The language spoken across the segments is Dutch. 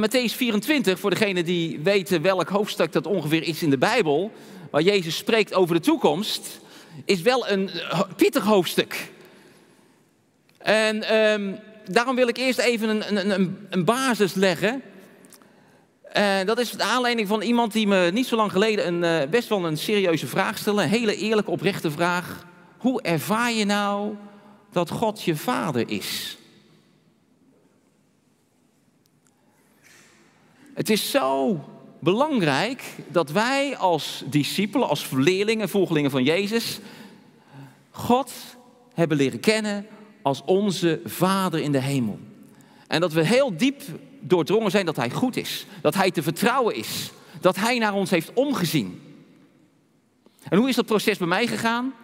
Matthäus 24, voor degenen die weten welk hoofdstuk dat ongeveer is in de Bijbel, waar Jezus spreekt over de toekomst, is wel een pittig hoofdstuk. En ehm, daarom wil ik eerst even een, een, een basis leggen. En dat is de aanleiding van iemand die me niet zo lang geleden een, eh, best wel een serieuze vraag stelde. Een hele eerlijke, oprechte vraag. Hoe ervaar je nou dat God je vader is? Het is zo belangrijk dat wij als discipelen, als leerlingen, volgelingen van Jezus, God hebben leren kennen als onze Vader in de hemel. En dat we heel diep doordrongen zijn dat Hij goed is, dat Hij te vertrouwen is, dat Hij naar ons heeft omgezien. En hoe is dat proces bij mij gegaan?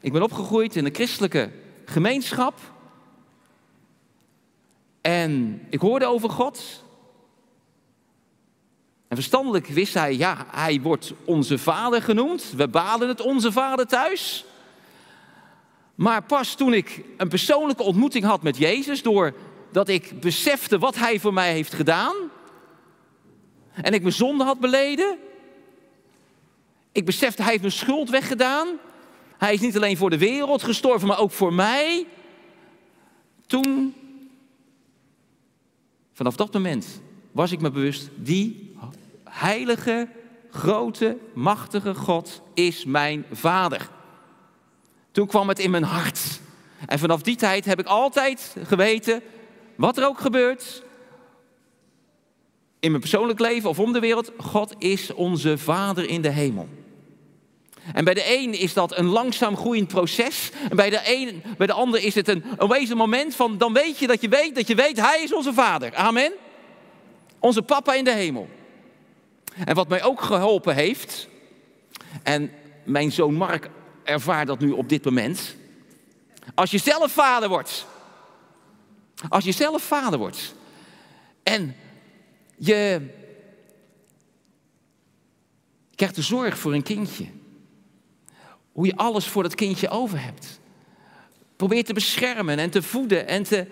Ik ben opgegroeid in een christelijke gemeenschap. En ik hoorde over God. En verstandelijk wist hij, ja, hij wordt onze vader genoemd. We baden het onze vader thuis. Maar pas toen ik een persoonlijke ontmoeting had met Jezus, doordat ik besefte wat hij voor mij heeft gedaan. En ik mijn zonde had beleden. Ik besefte, hij heeft mijn schuld weggedaan. Hij is niet alleen voor de wereld gestorven, maar ook voor mij. Toen, vanaf dat moment, was ik me bewust, die heilige, grote, machtige God is mijn vader. Toen kwam het in mijn hart. En vanaf die tijd heb ik altijd geweten, wat er ook gebeurt, in mijn persoonlijk leven of om de wereld, God is onze Vader in de hemel. En bij de een is dat een langzaam groeiend proces. En bij de, een, bij de ander is het een, een wezen moment van, dan weet je dat je weet dat je weet, Hij is onze Vader. Amen. Onze Papa in de hemel. En wat mij ook geholpen heeft, en mijn zoon Mark ervaart dat nu op dit moment. Als je zelf vader wordt. Als je zelf vader wordt. En je krijgt de zorg voor een kindje. Hoe je alles voor dat kindje over hebt. Probeer te beschermen en te voeden en, te,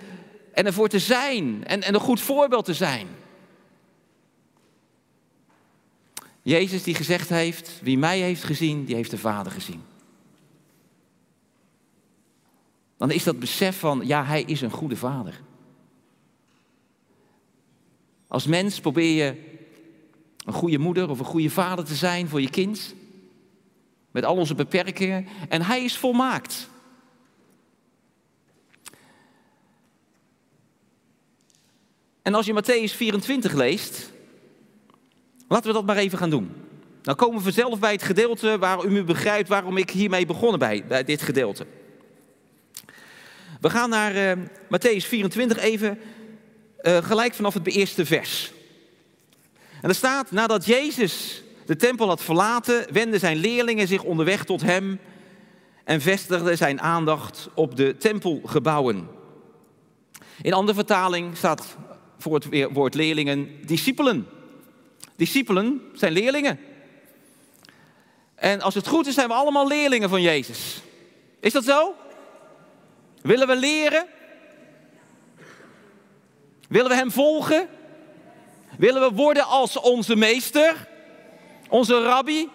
en ervoor te zijn. En, en een goed voorbeeld te zijn. Jezus die gezegd heeft, wie mij heeft gezien, die heeft de Vader gezien. Dan is dat besef van, ja, hij is een goede vader. Als mens probeer je een goede moeder of een goede vader te zijn voor je kind. Met al onze beperkingen. En hij is volmaakt. En als je Matthäus 24 leest, laten we dat maar even gaan doen. Dan komen we vanzelf bij het gedeelte waar u begrijpt waarom ik hiermee begonnen bij, bij dit gedeelte. We gaan naar uh, Matthäus 24 even, uh, gelijk vanaf het eerste vers. En er staat, nadat Jezus de tempel had verlaten, wenden zijn leerlingen zich onderweg tot hem en vestigden zijn aandacht op de tempelgebouwen. In andere vertaling staat voor het woord leerlingen discipelen. Discipelen zijn leerlingen. En als het goed is, zijn we allemaal leerlingen van Jezus. Is dat zo? Willen we leren? Willen we Hem volgen? Willen we worden als onze meester? Onze rabbi?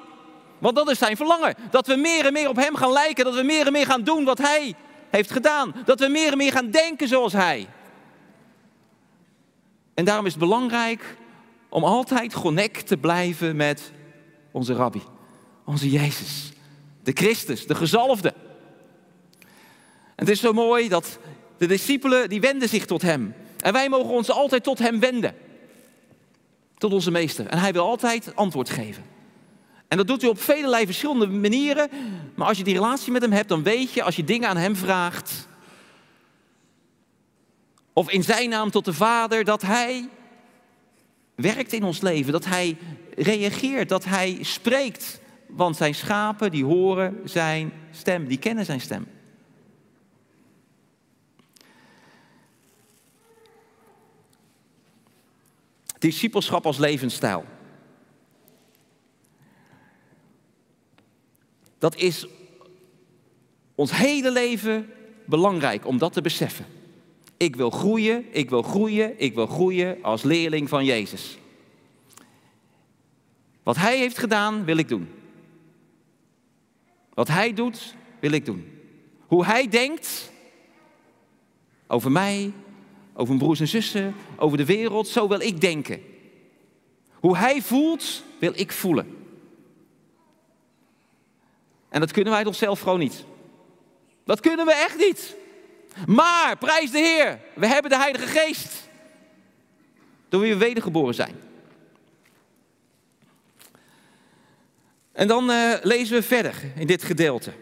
Want dat is zijn verlangen. Dat we meer en meer op Hem gaan lijken. Dat we meer en meer gaan doen wat Hij heeft gedaan. Dat we meer en meer gaan denken zoals Hij. En daarom is het belangrijk om altijd connect te blijven met onze rabbi. Onze Jezus. De Christus, de gezalfde. En het is zo mooi dat de discipelen, die wenden zich tot hem. En wij mogen ons altijd tot hem wenden. Tot onze meester. En hij wil altijd antwoord geven. En dat doet hij op vele verschillende manieren. Maar als je die relatie met hem hebt, dan weet je, als je dingen aan hem vraagt. Of in zijn naam tot de Vader, dat hij werkt in ons leven. Dat hij reageert, dat hij spreekt. Want zijn schapen, die horen zijn stem, die kennen zijn stem. Discipelschap als levensstijl. Dat is ons hele leven belangrijk om dat te beseffen. Ik wil groeien, ik wil groeien, ik wil groeien als leerling van Jezus. Wat Hij heeft gedaan, wil ik doen. Wat Hij doet, wil ik doen. Hoe Hij denkt over mij, over mijn broers en zussen, over de wereld, zo wil ik denken. Hoe Hij voelt, wil ik voelen. En dat kunnen wij onszelf gewoon niet. Dat kunnen we echt niet. Maar, prijs de Heer, we hebben de Heilige Geest. Door wie we wedergeboren zijn. En dan uh, lezen we verder in dit gedeelte.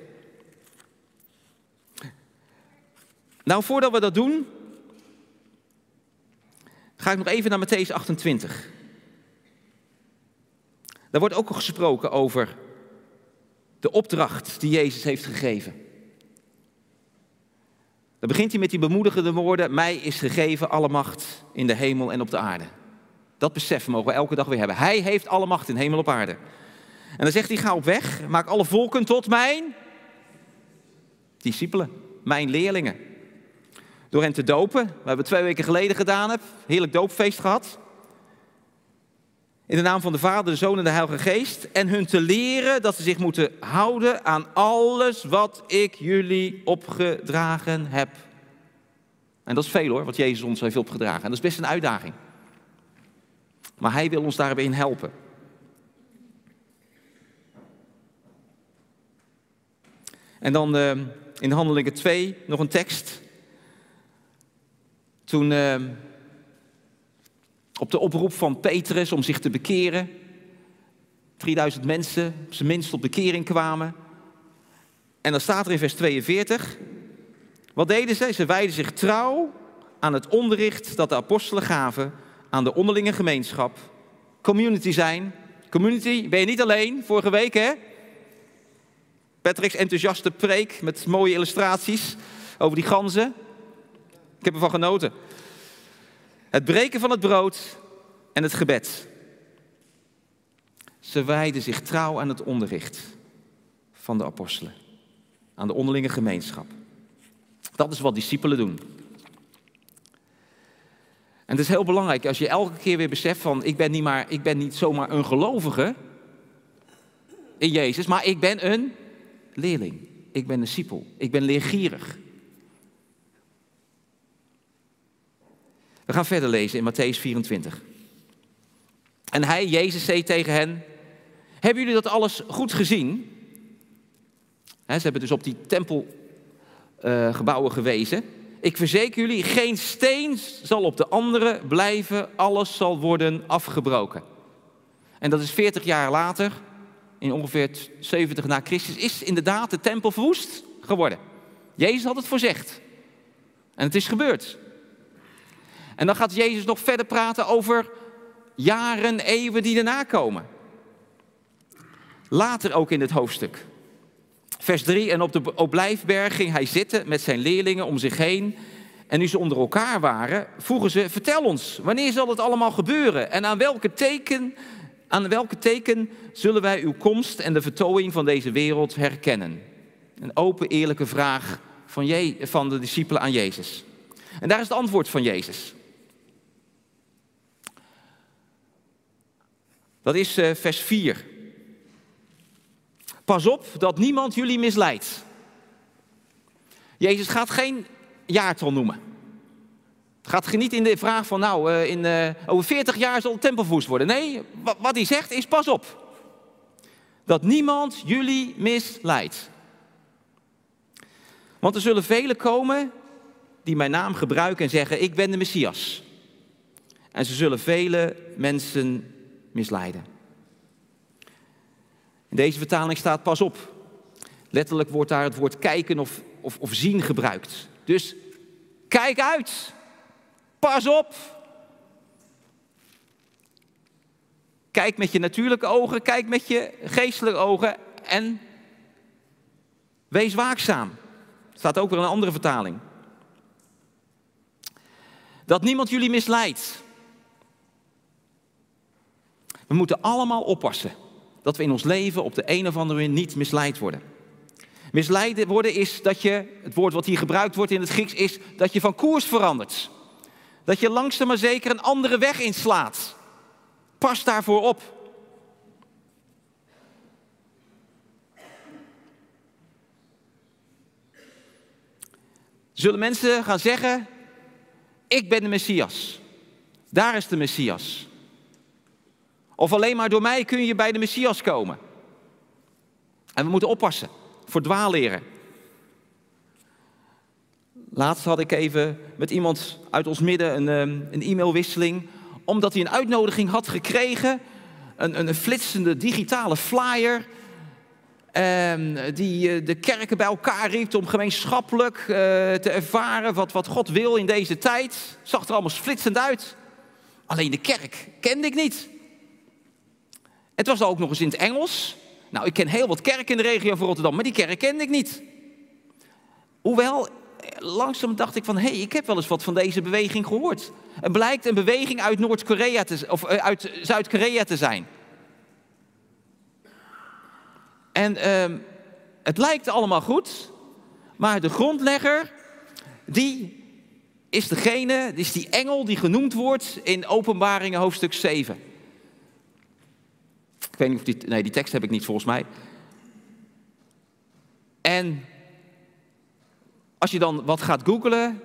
Nou, voordat we dat doen, ga ik nog even naar Matthäus 28. Daar wordt ook al gesproken over de opdracht die Jezus heeft gegeven. Dan begint hij met die bemoedigende woorden: Mij is gegeven alle macht in de hemel en op de aarde. Dat besef mogen we elke dag weer hebben. Hij heeft alle macht in hemel en op aarde. En dan zegt hij: Ga op weg, maak alle volken tot mijn discipelen, mijn leerlingen. Door hen te dopen. We hebben twee weken geleden gedaan, heb, heerlijk doopfeest gehad. In de naam van de Vader, de Zoon en de Heilige Geest. En hun te leren dat ze zich moeten houden aan alles wat ik jullie opgedragen heb. En dat is veel hoor, wat Jezus ons heeft opgedragen. En dat is best een uitdaging. Maar Hij wil ons daarbij helpen. En dan uh, in Handelingen 2 nog een tekst. Toen. Uh, op de oproep van Petrus om zich te bekeren. 3000 mensen, op zijn minst op bekering kwamen. En dan staat er in vers 42. Wat deden zij? Ze wijden zich trouw aan het onderricht dat de apostelen gaven aan de onderlinge gemeenschap. Community zijn. Community, ben je niet alleen, vorige week hè? Patrick's enthousiaste preek met mooie illustraties over die ganzen. Ik heb ervan genoten. Het breken van het brood en het gebed. Ze wijden zich trouw aan het onderricht van de apostelen, aan de onderlinge gemeenschap. Dat is wat discipelen doen. En het is heel belangrijk als je elke keer weer beseft van ik ben niet, maar, ik ben niet zomaar een gelovige in Jezus, maar ik ben een leerling. Ik ben een discipel. Ik ben leergierig. We gaan verder lezen in Matthäus 24. En hij, Jezus, zei tegen hen: Hebben jullie dat alles goed gezien? ze hebben dus op die tempelgebouwen uh, gewezen. Ik verzeker jullie, geen steen zal op de andere blijven, alles zal worden afgebroken. En dat is 40 jaar later, in ongeveer 70 na Christus, is inderdaad de tempel verwoest geworden. Jezus had het voorzegd. En het is gebeurd. En dan gaat Jezus nog verder praten over jaren, eeuwen die erna komen. Later ook in het hoofdstuk. Vers 3, en op de Oplijfberg ging hij zitten met zijn leerlingen om zich heen. En nu ze onder elkaar waren, vroegen ze, vertel ons, wanneer zal het allemaal gebeuren? En aan welke teken, aan welke teken zullen wij uw komst en de vertooiing van deze wereld herkennen? Een open, eerlijke vraag van, van de discipelen aan Jezus. En daar is het antwoord van Jezus. Dat is uh, vers 4. Pas op dat niemand jullie misleidt. Jezus gaat geen jaartal noemen. Het gaat niet in de vraag van, nou, uh, in, uh, over 40 jaar zal de tempel verwoest worden. Nee, wat, wat hij zegt is, pas op. Dat niemand jullie misleidt. Want er zullen velen komen die mijn naam gebruiken en zeggen, ik ben de Messias. En ze zullen vele mensen misleiden. In deze vertaling staat pas op. Letterlijk wordt daar het woord kijken of, of, of zien gebruikt. Dus kijk uit. Pas op. Kijk met je natuurlijke ogen, kijk met je geestelijke ogen en wees waakzaam. Staat ook weer een andere vertaling. Dat niemand jullie misleidt. We moeten allemaal oppassen dat we in ons leven op de een of andere manier niet misleid worden. Misleid worden is dat je, het woord wat hier gebruikt wordt in het Grieks, is dat je van koers verandert. Dat je langzaam maar zeker een andere weg inslaat. Pas daarvoor op. Zullen mensen gaan zeggen, ik ben de Messias. Daar is de Messias. Of alleen maar door mij kun je bij de Messias komen. En we moeten oppassen voor dwaalleren. Laatst had ik even met iemand uit ons midden een, ehm, een e-mailwisseling, omdat hij een uitnodiging had gekregen, een, een flitsende digitale flyer, ehm, die eh, de kerken bij elkaar riep om gemeenschappelijk eh, te ervaren wat, wat God wil in deze tijd. Zag er allemaal flitsend uit. Alleen de kerk kende ik niet. Het was ook nog eens in het Engels. Nou, ik ken heel wat kerken in de regio van Rotterdam, maar die kerk kende ik niet. Hoewel, langzaam dacht ik van, hé, hey, ik heb wel eens wat van deze beweging gehoord. Het blijkt een beweging uit Noord-Korea of eh, uit Zuid-Korea te zijn. En uh, het lijkt allemaal goed, maar de grondlegger, die is degene, is die engel die genoemd wordt in Openbaringen hoofdstuk 7 weet niet of die, nee, die tekst heb ik niet volgens mij. En als je dan wat gaat googlen,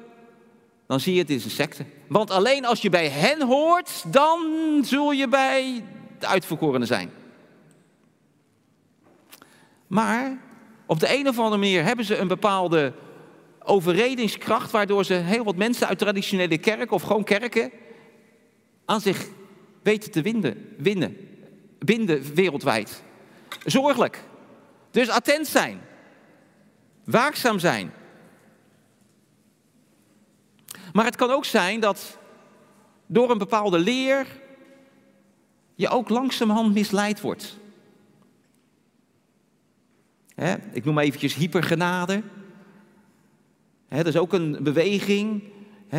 dan zie je het is een secte. Want alleen als je bij hen hoort, dan zul je bij de uitverkorenen zijn. Maar op de een of andere manier hebben ze een bepaalde overredingskracht, waardoor ze heel wat mensen uit traditionele kerken of gewoon kerken aan zich weten te winnen. Binden wereldwijd. Zorgelijk. Dus attent zijn. Waakzaam zijn. Maar het kan ook zijn dat door een bepaalde leer je ook langzamerhand misleid wordt. ik noem eventjes hypergenade. dat is ook een beweging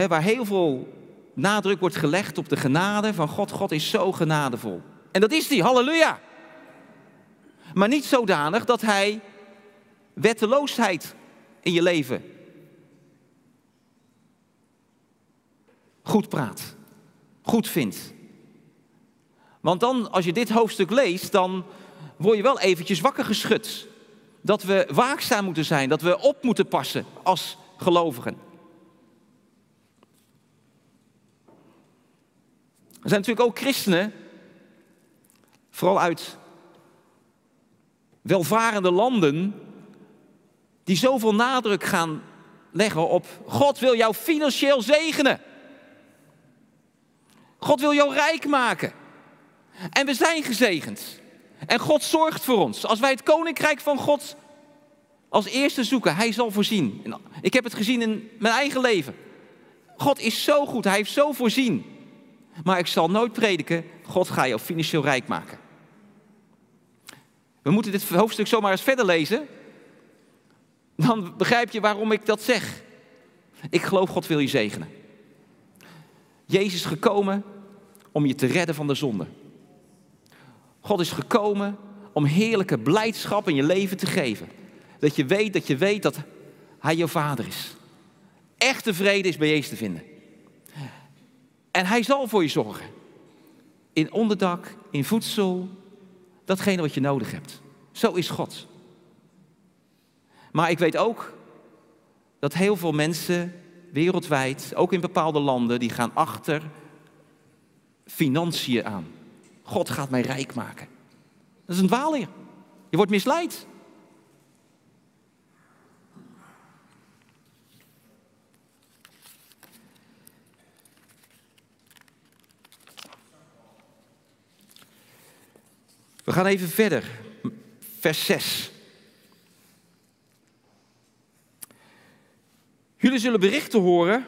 waar heel veel nadruk wordt gelegd op de genade van God. God is zo genadevol. En dat is hij, halleluja. Maar niet zodanig dat hij wetteloosheid in je leven goed praat, goed vindt. Want dan, als je dit hoofdstuk leest, dan word je wel eventjes wakker geschud. Dat we waakzaam moeten zijn, dat we op moeten passen als gelovigen. Er zijn natuurlijk ook christenen vooral uit welvarende landen, die zoveel nadruk gaan leggen op God wil jou financieel zegenen. God wil jou rijk maken. En we zijn gezegend. En God zorgt voor ons. Als wij het koninkrijk van God als eerste zoeken, Hij zal voorzien. Ik heb het gezien in mijn eigen leven. God is zo goed, Hij heeft zo voorzien. Maar ik zal nooit prediken, God ga jou financieel rijk maken. We moeten dit hoofdstuk zomaar eens verder lezen. Dan begrijp je waarom ik dat zeg. Ik geloof God wil je zegenen. Jezus is gekomen om je te redden van de zonde. God is gekomen om heerlijke blijdschap in je leven te geven. Dat je weet dat je weet dat Hij je vader is. Echte vrede is bij Jezus te vinden. En Hij zal voor je zorgen. In onderdak, in voedsel, datgene wat je nodig hebt. Zo is God. Maar ik weet ook dat heel veel mensen wereldwijd, ook in bepaalde landen, die gaan achter financiën aan. God gaat mij rijk maken. Dat is een dwaalleer. Je wordt misleid. We gaan even verder. Vers 6. Jullie zullen berichten horen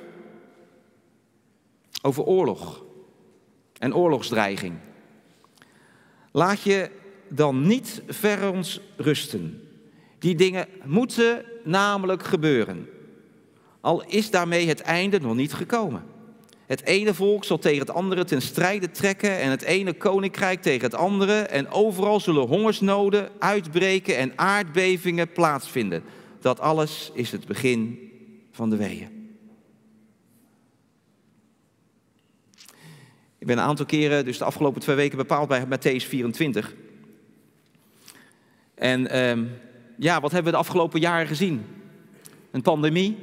over oorlog en oorlogsdreiging. Laat je dan niet ver ons rusten. Die dingen moeten namelijk gebeuren. Al is daarmee het einde nog niet gekomen. Het ene volk zal tegen het andere ten strijde trekken en het ene koninkrijk tegen het andere. En overal zullen hongersnoden uitbreken en aardbevingen plaatsvinden. Dat alles is het begin van de weeën. Ik ben een aantal keren, dus de afgelopen twee weken, bepaald bij Matthäus 24. En ehm, ja, wat hebben we de afgelopen jaren gezien? Een pandemie,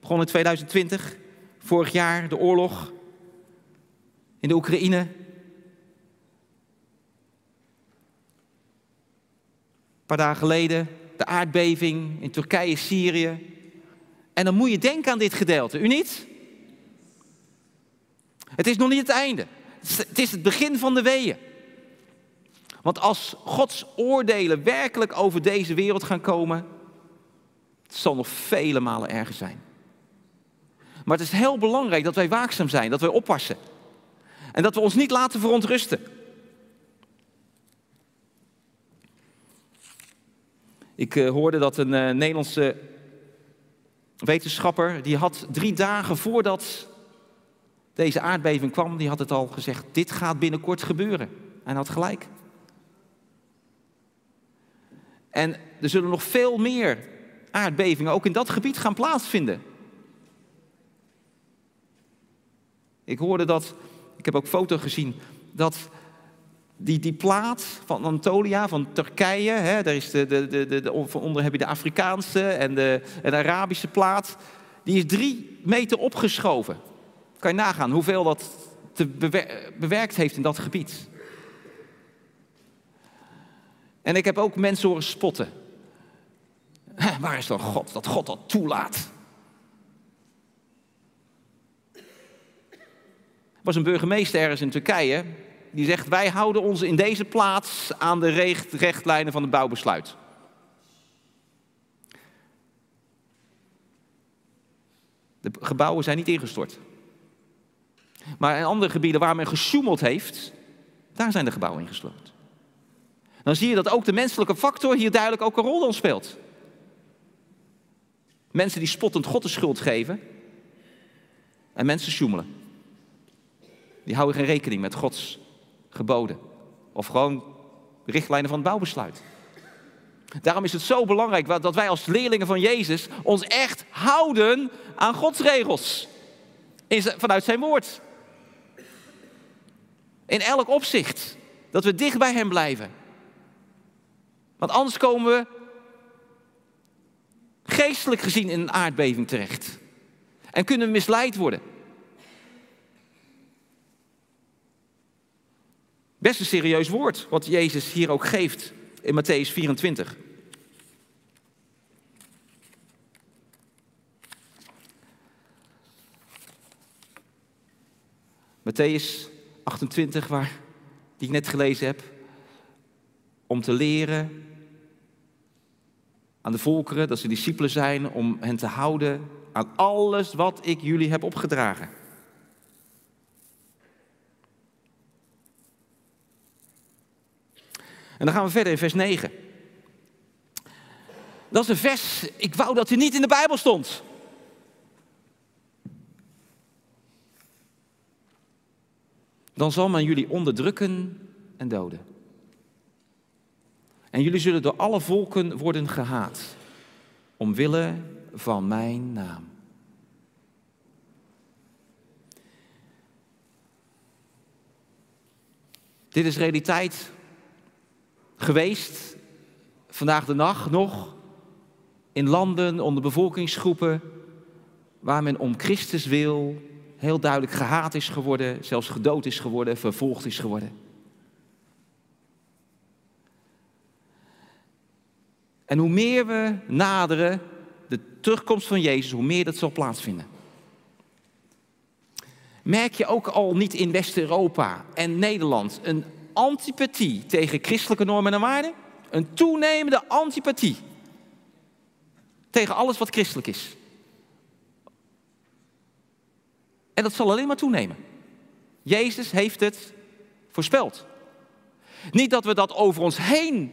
begon in 2020. Vorig jaar de oorlog in de Oekraïne. Een paar dagen geleden de aardbeving in Turkije, Syrië. En dan moet je denken aan dit gedeelte, u niet? Het is nog niet het einde. Het is het begin van de weeën. Want als Gods oordelen werkelijk over deze wereld gaan komen, het zal nog vele malen erger zijn. Maar het is heel belangrijk dat wij waakzaam zijn, dat wij oppassen. En dat we ons niet laten verontrusten. Ik uh, hoorde dat een uh, Nederlandse wetenschapper, die had drie dagen voordat deze aardbeving kwam, die had het al gezegd, dit gaat binnenkort gebeuren. En had gelijk. En er zullen nog veel meer aardbevingen ook in dat gebied gaan plaatsvinden. Ik hoorde dat, ik heb ook foto's gezien, dat die, die plaat van Anatolia, van Turkije, hè, daar is de, de, de, de, onder heb je de Afrikaanse en de, en Arabische plaat, die is drie meter opgeschoven. Kan je nagaan hoeveel dat te bewerkt heeft in dat gebied. En ik heb ook mensen horen spotten. Waar is dan God, dat God dat toelaat? Was een burgemeester ergens in Turkije, die zegt, wij houden ons in deze plaats aan de rechtlijnen van het bouwbesluit. De gebouwen zijn niet ingestort. Maar in andere gebieden waar men gesjoemeld heeft, daar zijn de gebouwen ingestort. Dan zie je dat ook de menselijke factor hier duidelijk ook een rol speelt. Mensen die spottend God de schuld geven en mensen sjoemelen. Die houden geen rekening met Gods geboden. Of gewoon richtlijnen van het bouwbesluit. Daarom is het zo belangrijk dat wij als leerlingen van Jezus ons echt houden aan Gods regels. vanuit zijn woord. In elk opzicht. Dat we dicht bij Hem blijven. Want anders komen we geestelijk gezien in een aardbeving terecht. En kunnen misleid worden. Best een serieus woord wat Jezus hier ook geeft in Matthäus 24. Matthäus 28, waar, die ik net gelezen heb, om te leren aan de volkeren dat ze discipelen zijn, om hen te houden aan alles wat ik jullie heb opgedragen. En dan gaan we verder in vers 9. Dat is een vers, ik wou dat hij niet in de Bijbel stond. Dan zal men jullie onderdrukken en doden. En jullie zullen door alle volken worden gehaat, omwille van mijn naam. Dit is realiteit geweest, vandaag de nacht nog, in landen onder bevolkingsgroepen waar men om Christus wil heel duidelijk gehaat is geworden, zelfs gedood is geworden, vervolgd is geworden. En hoe meer we naderen de terugkomst van Jezus, hoe meer dat zal plaatsvinden. Merk je ook al niet in West-Europa en Nederland een antipathie tegen christelijke normen en waarden? Een toenemende antipathie tegen alles wat christelijk is. En dat zal alleen maar toenemen. Jezus heeft het voorspeld. Niet dat we dat over ons heen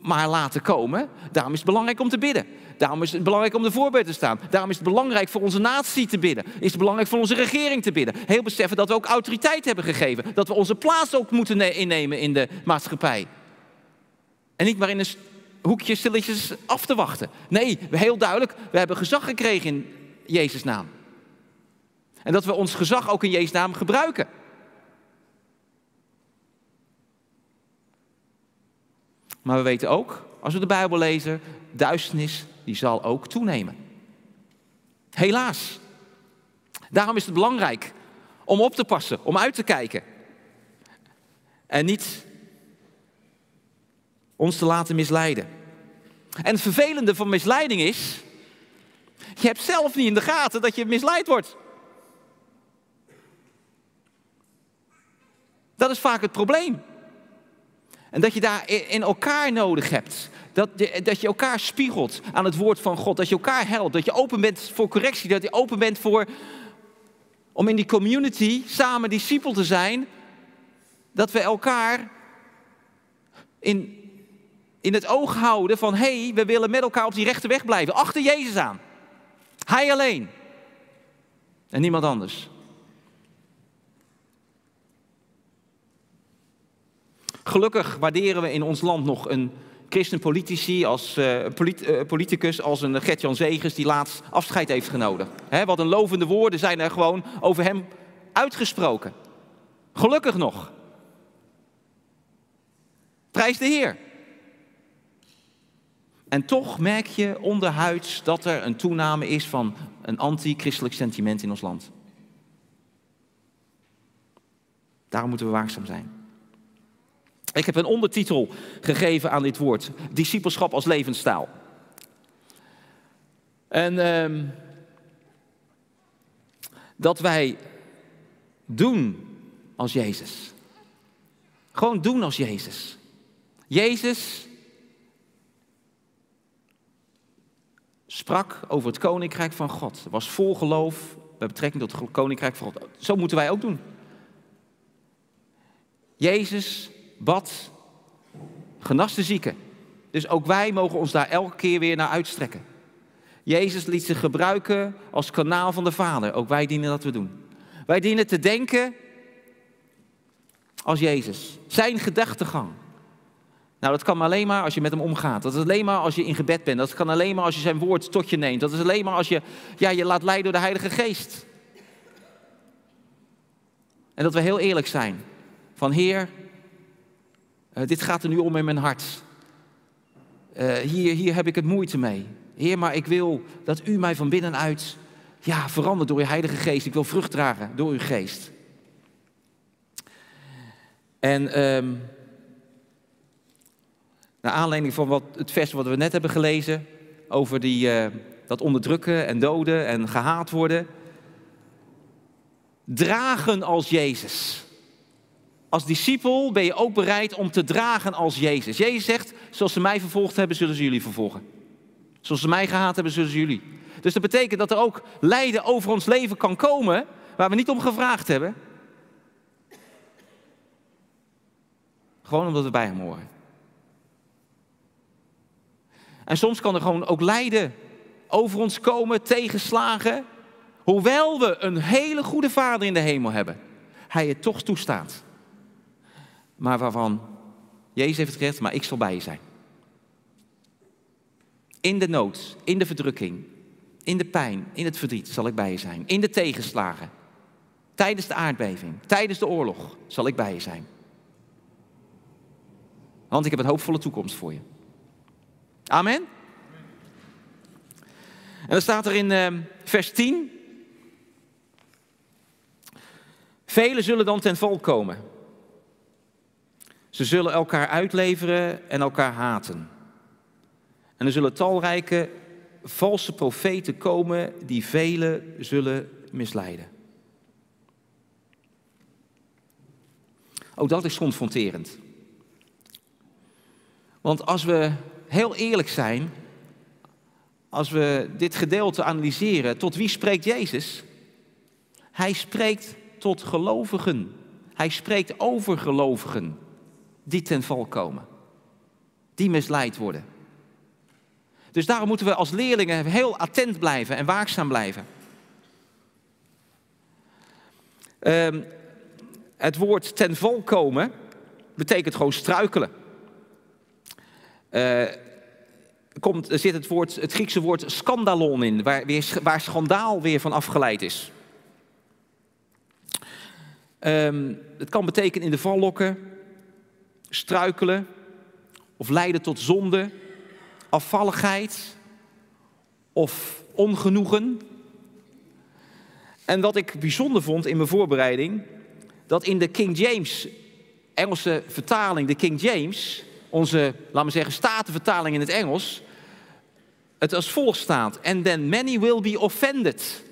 maar laten komen. Daarom is het belangrijk om te bidden. Daarom is het belangrijk om de voorbeeld te staan. Daarom is het belangrijk voor onze natie te bidden. Is het belangrijk voor onze regering te bidden. Heel beseffen dat we ook autoriteit hebben gegeven. Dat we onze plaats ook moeten innemen in de maatschappij. En niet maar in een hoekje stilletjes af te wachten. Nee, heel duidelijk, we hebben gezag gekregen in Jezus' naam. En dat we ons gezag ook in Jezus' naam gebruiken. Maar we weten ook, als we de Bijbel lezen, duisternis die zal ook toenemen. Helaas. Daarom is het belangrijk om op te passen, om uit te kijken. En niet ons te laten misleiden. En het vervelende van misleiding is, je hebt zelf niet in de gaten dat je misleid wordt. Dat is vaak het probleem. En dat je daar in elkaar nodig hebt. Dat je, dat je elkaar spiegelt aan het woord van God. Dat je elkaar helpt. Dat je open bent voor correctie. Dat je open bent voor. om in die community samen discipel te zijn. Dat we elkaar in, in het oog houden van. hé, hey, we willen met elkaar op die rechte weg blijven. Achter Jezus aan. Hij alleen. En niemand anders. Gelukkig waarderen we in ons land nog een christenpolitici als uh, politicus als een Gert-Jan Zegers die laatst afscheid heeft genomen. Wat een lovende woorden zijn er gewoon over hem uitgesproken. Gelukkig nog. Prijs de Heer. En toch merk je onderhuids dat er een toename is van een anti-christelijk sentiment in ons land. Daarom moeten we waakzaam zijn. Ik heb een ondertitel gegeven aan dit woord: discipelschap als levensstijl. En uh, dat wij doen als Jezus. Gewoon doen als Jezus. Jezus sprak over het koninkrijk van God. was vol geloof bij betrekking tot het koninkrijk van God. Zo moeten wij ook doen. Jezus bad, genas de zieken. Dus ook wij mogen ons daar elke keer weer naar uitstrekken. Jezus liet zich gebruiken als kanaal van de Vader. Ook wij dienen dat te doen. Wij dienen te denken als Jezus. Zijn gedachtegang. Nou, dat kan alleen maar als je met hem omgaat. Dat is alleen maar als je in gebed bent. Dat kan alleen maar als je zijn woord tot je neemt. Dat is alleen maar als je ja, je laat leiden door de Heilige Geest. En dat we heel eerlijk zijn. Van Heer, uh, dit gaat er nu om in mijn hart. Uh, hier, hier heb ik het moeite mee. Heer, maar ik wil dat u mij van binnenuit ja, verandert door uw Heilige Geest. Ik wil vrucht dragen door uw geest. En um, naar aanleiding van wat, het vers wat we net hebben gelezen, over die, uh, dat onderdrukken en doden en gehaat worden. Dragen als Jezus. Als discipel ben je ook bereid om te dragen als Jezus. Jezus zegt, zoals ze mij vervolgd hebben, zullen ze jullie vervolgen. Zoals ze mij gehaat hebben, zullen ze jullie. Dus dat betekent dat er ook lijden over ons leven kan komen waar we niet om gevraagd hebben. Gewoon omdat we bij hem horen. En soms kan er gewoon ook lijden over ons komen, tegenslagen. Hoewel we een hele goede vader in de hemel hebben, hij het toch toestaat maar waarvan Jezus heeft gezegd, maar ik zal bij je zijn. In de nood, in de verdrukking, in de pijn, in het verdriet zal ik bij je zijn. In de tegenslagen, tijdens de aardbeving, tijdens de oorlog zal ik bij je zijn. Want ik heb een hoopvolle toekomst voor je. Amen. En dan staat er in uh, vers 10. Velen zullen dan ten val komen. Ze zullen elkaar uitleveren en elkaar haten. En er zullen talrijke valse profeten komen die velen zullen misleiden. Ook dat is confronterend. Want als we heel eerlijk zijn, als we dit gedeelte analyseren, tot wie spreekt Jezus? Hij spreekt tot gelovigen. Hij spreekt over gelovigen die ten val komen. Die misleid worden. Dus daarom moeten we als leerlingen heel attent blijven en waakzaam blijven. Ehm, het woord ten val komen betekent gewoon struikelen. Uh, komt, er zit het, woord, het Griekse woord scandalon in, waar, weer, waar schandaal weer van afgeleid is. Um, het kan betekenen in de vallokken, struikelen of leiden tot zonde, afvalligheid of ongenoegen. En wat ik bijzonder vond in mijn voorbereiding, dat in de King James, Engelse vertaling, de King James, onze, laten we zeggen, statenvertaling in het Engels, het als volgt staat. And then many will be offended,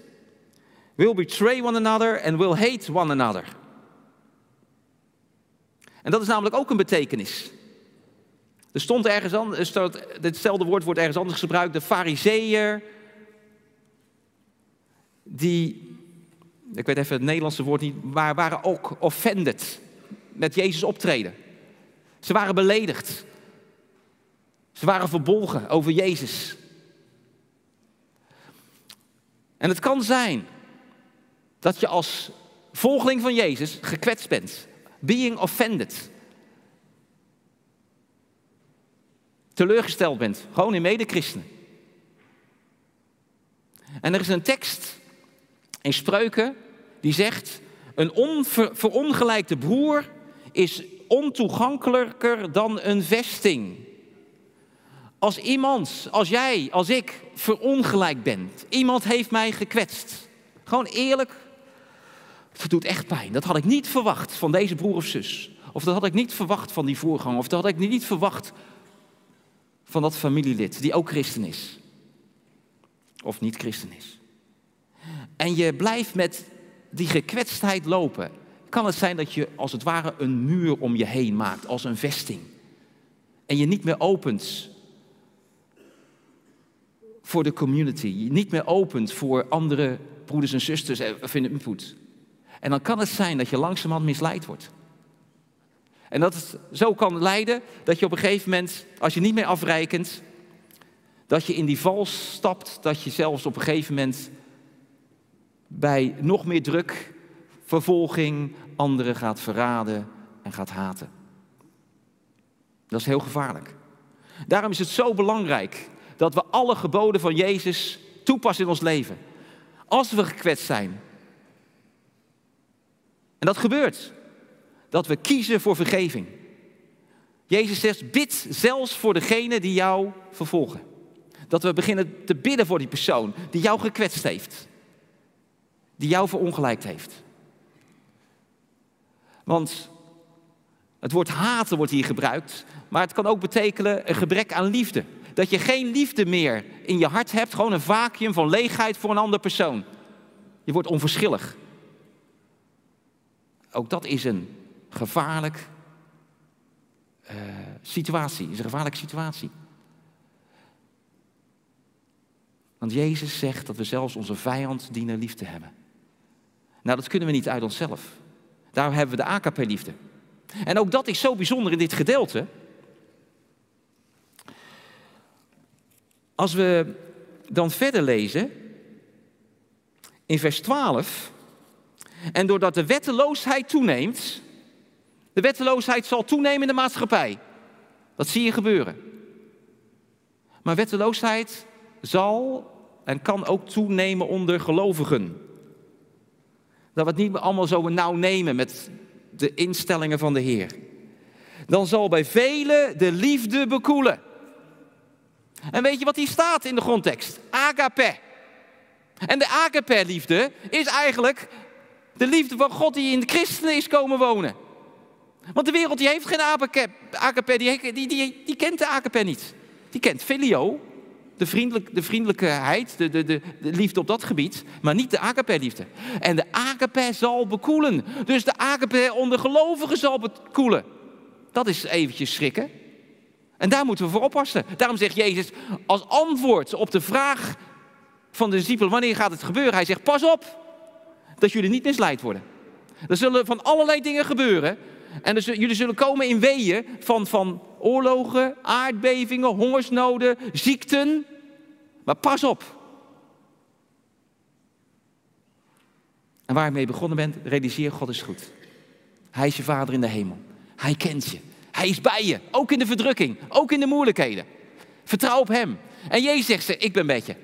will betray one another and will hate one another. En dat is namelijk ook een betekenis. Er stond ergens anders, hetzelfde woord wordt ergens anders gebruikt, de fariseeër, die, ik weet even het Nederlandse woord niet, maar waren ook offended met Jezus optreden. Ze waren beledigd. Ze waren verbolgen over Jezus. En het kan zijn dat je als volgeling van Jezus gekwetst bent. Being offended. Teleurgesteld bent. Gewoon in medechristenen. En er is een tekst in Spreuken die zegt: Een onverongelijkte broer is ontoegankelijker dan een vesting. Als iemand, als jij, als ik verongelijkt ben, iemand heeft mij gekwetst. Gewoon eerlijk, het doet echt pijn. Dat had ik niet verwacht van deze broer of zus. Of dat had ik niet verwacht van die voorganger. Of dat had ik niet verwacht van dat familielid die ook christen is. Of niet christen is. En je blijft met die gekwetstheid lopen. Kan het zijn dat je als het ware een muur om je heen maakt, als een vesting. En je niet meer opent voor de community. Je niet meer opent voor andere broeders en zusters of in input. En dan kan het zijn dat je langzamerhand misleid wordt. En dat het zo kan leiden dat je op een gegeven moment, als je niet meer afreikent, dat je in die val stapt, dat je zelfs op een gegeven moment bij nog meer druk, vervolging, anderen gaat verraden en gaat haten. Dat is heel gevaarlijk. Daarom is het zo belangrijk dat we alle geboden van Jezus toepassen in ons leven. Als we gekwetst zijn. En dat gebeurt. Dat we kiezen voor vergeving. Jezus zegt, bid zelfs voor degene die jou vervolgen. Dat we beginnen te bidden voor die persoon die jou gekwetst heeft. Die jou verongelijkt heeft. Want het woord haten wordt hier gebruikt, maar het kan ook betekenen een gebrek aan liefde. Dat je geen liefde meer in je hart hebt, gewoon een vacuüm van leegheid voor een andere persoon. Je wordt onverschillig. Ook dat is een gevaarlijk uh, situatie. Is een gevaarlijke situatie. Want Jezus zegt dat we zelfs onze vijand dienen lief te hebben. Nou, dat kunnen we niet uit onszelf. Daar hebben we de AKP-liefde. En ook dat is zo bijzonder in dit gedeelte. Als we dan verder lezen, in vers 12, en doordat de wetteloosheid toeneemt, de wetteloosheid zal toenemen in de maatschappij. Dat zie je gebeuren. Maar wetteloosheid zal en kan ook toenemen onder gelovigen. Dat we het niet allemaal zo nauw nemen met de instellingen van de Heer. Dan zal bij velen de liefde bekoelen. En weet je wat hier staat in de grondtekst? Agape. En de agape-liefde is eigenlijk de liefde van God die in de christenen is komen wonen. Want de wereld die heeft geen agape, die, die, die, die kent de agape niet. Die kent filio, de, vriendelijk, de vriendelijkheid, de, de, de, de, liefde op dat gebied, maar niet de agape-liefde. En de agape zal bekoelen. Dus de agape onder gelovigen zal bekoelen. Dat is eventjes schrikken. En daar moeten we voor oppassen. Daarom zegt Jezus als antwoord op de vraag van de discipelen, wanneer gaat het gebeuren? Hij zegt, pas op dat jullie niet misleid worden. Er zullen van allerlei dingen gebeuren. En dus, jullie zullen komen in weeën van, van oorlogen, aardbevingen, hongersnoden, ziekten. Maar pas op. En waar ik mee begonnen ben, realiseer God is goed. Hij is je vader in de hemel. Hij kent je. Hij is bij je. Ook in de verdrukking. Ook in de moeilijkheden. Vertrouw op hem. En Jezus zegt ze, ik ben met je.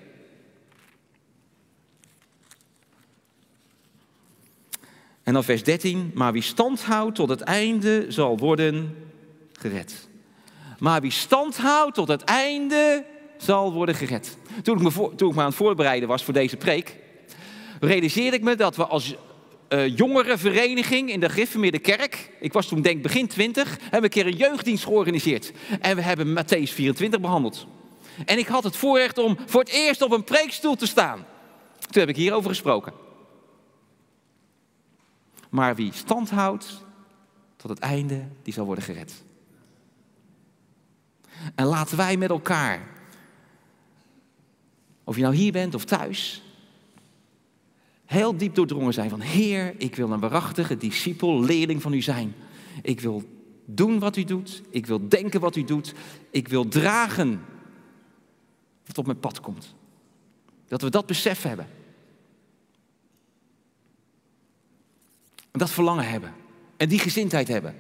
En dan vers 13, maar wie stand houdt tot het einde zal worden gered. Maar wie stand houdt tot het einde zal worden gered. Toen ik me, toen ik me aan het voorbereiden was voor deze preek, realiseerde ik me dat we als uh, jongerenvereniging in de gereformeerde kerk, ik was toen denk begin 20, hebben we een keer een jeugddienst georganiseerd. En we hebben Matthäus 24 behandeld. En ik had het voorrecht om voor het eerst op een preekstoel te staan. Toen heb ik hierover gesproken. Maar wie stand houdt tot het einde, die zal worden gered. En laten wij met elkaar, of je nou hier bent of thuis, heel diep doordrongen zijn van Heer, ik wil een waarachtige discipel, leerling van u zijn. Ik wil doen wat u doet, ik wil denken wat u doet, ik wil dragen wat op mijn pad komt. Dat we dat besef hebben. Dat verlangen hebben. En die gezindheid hebben.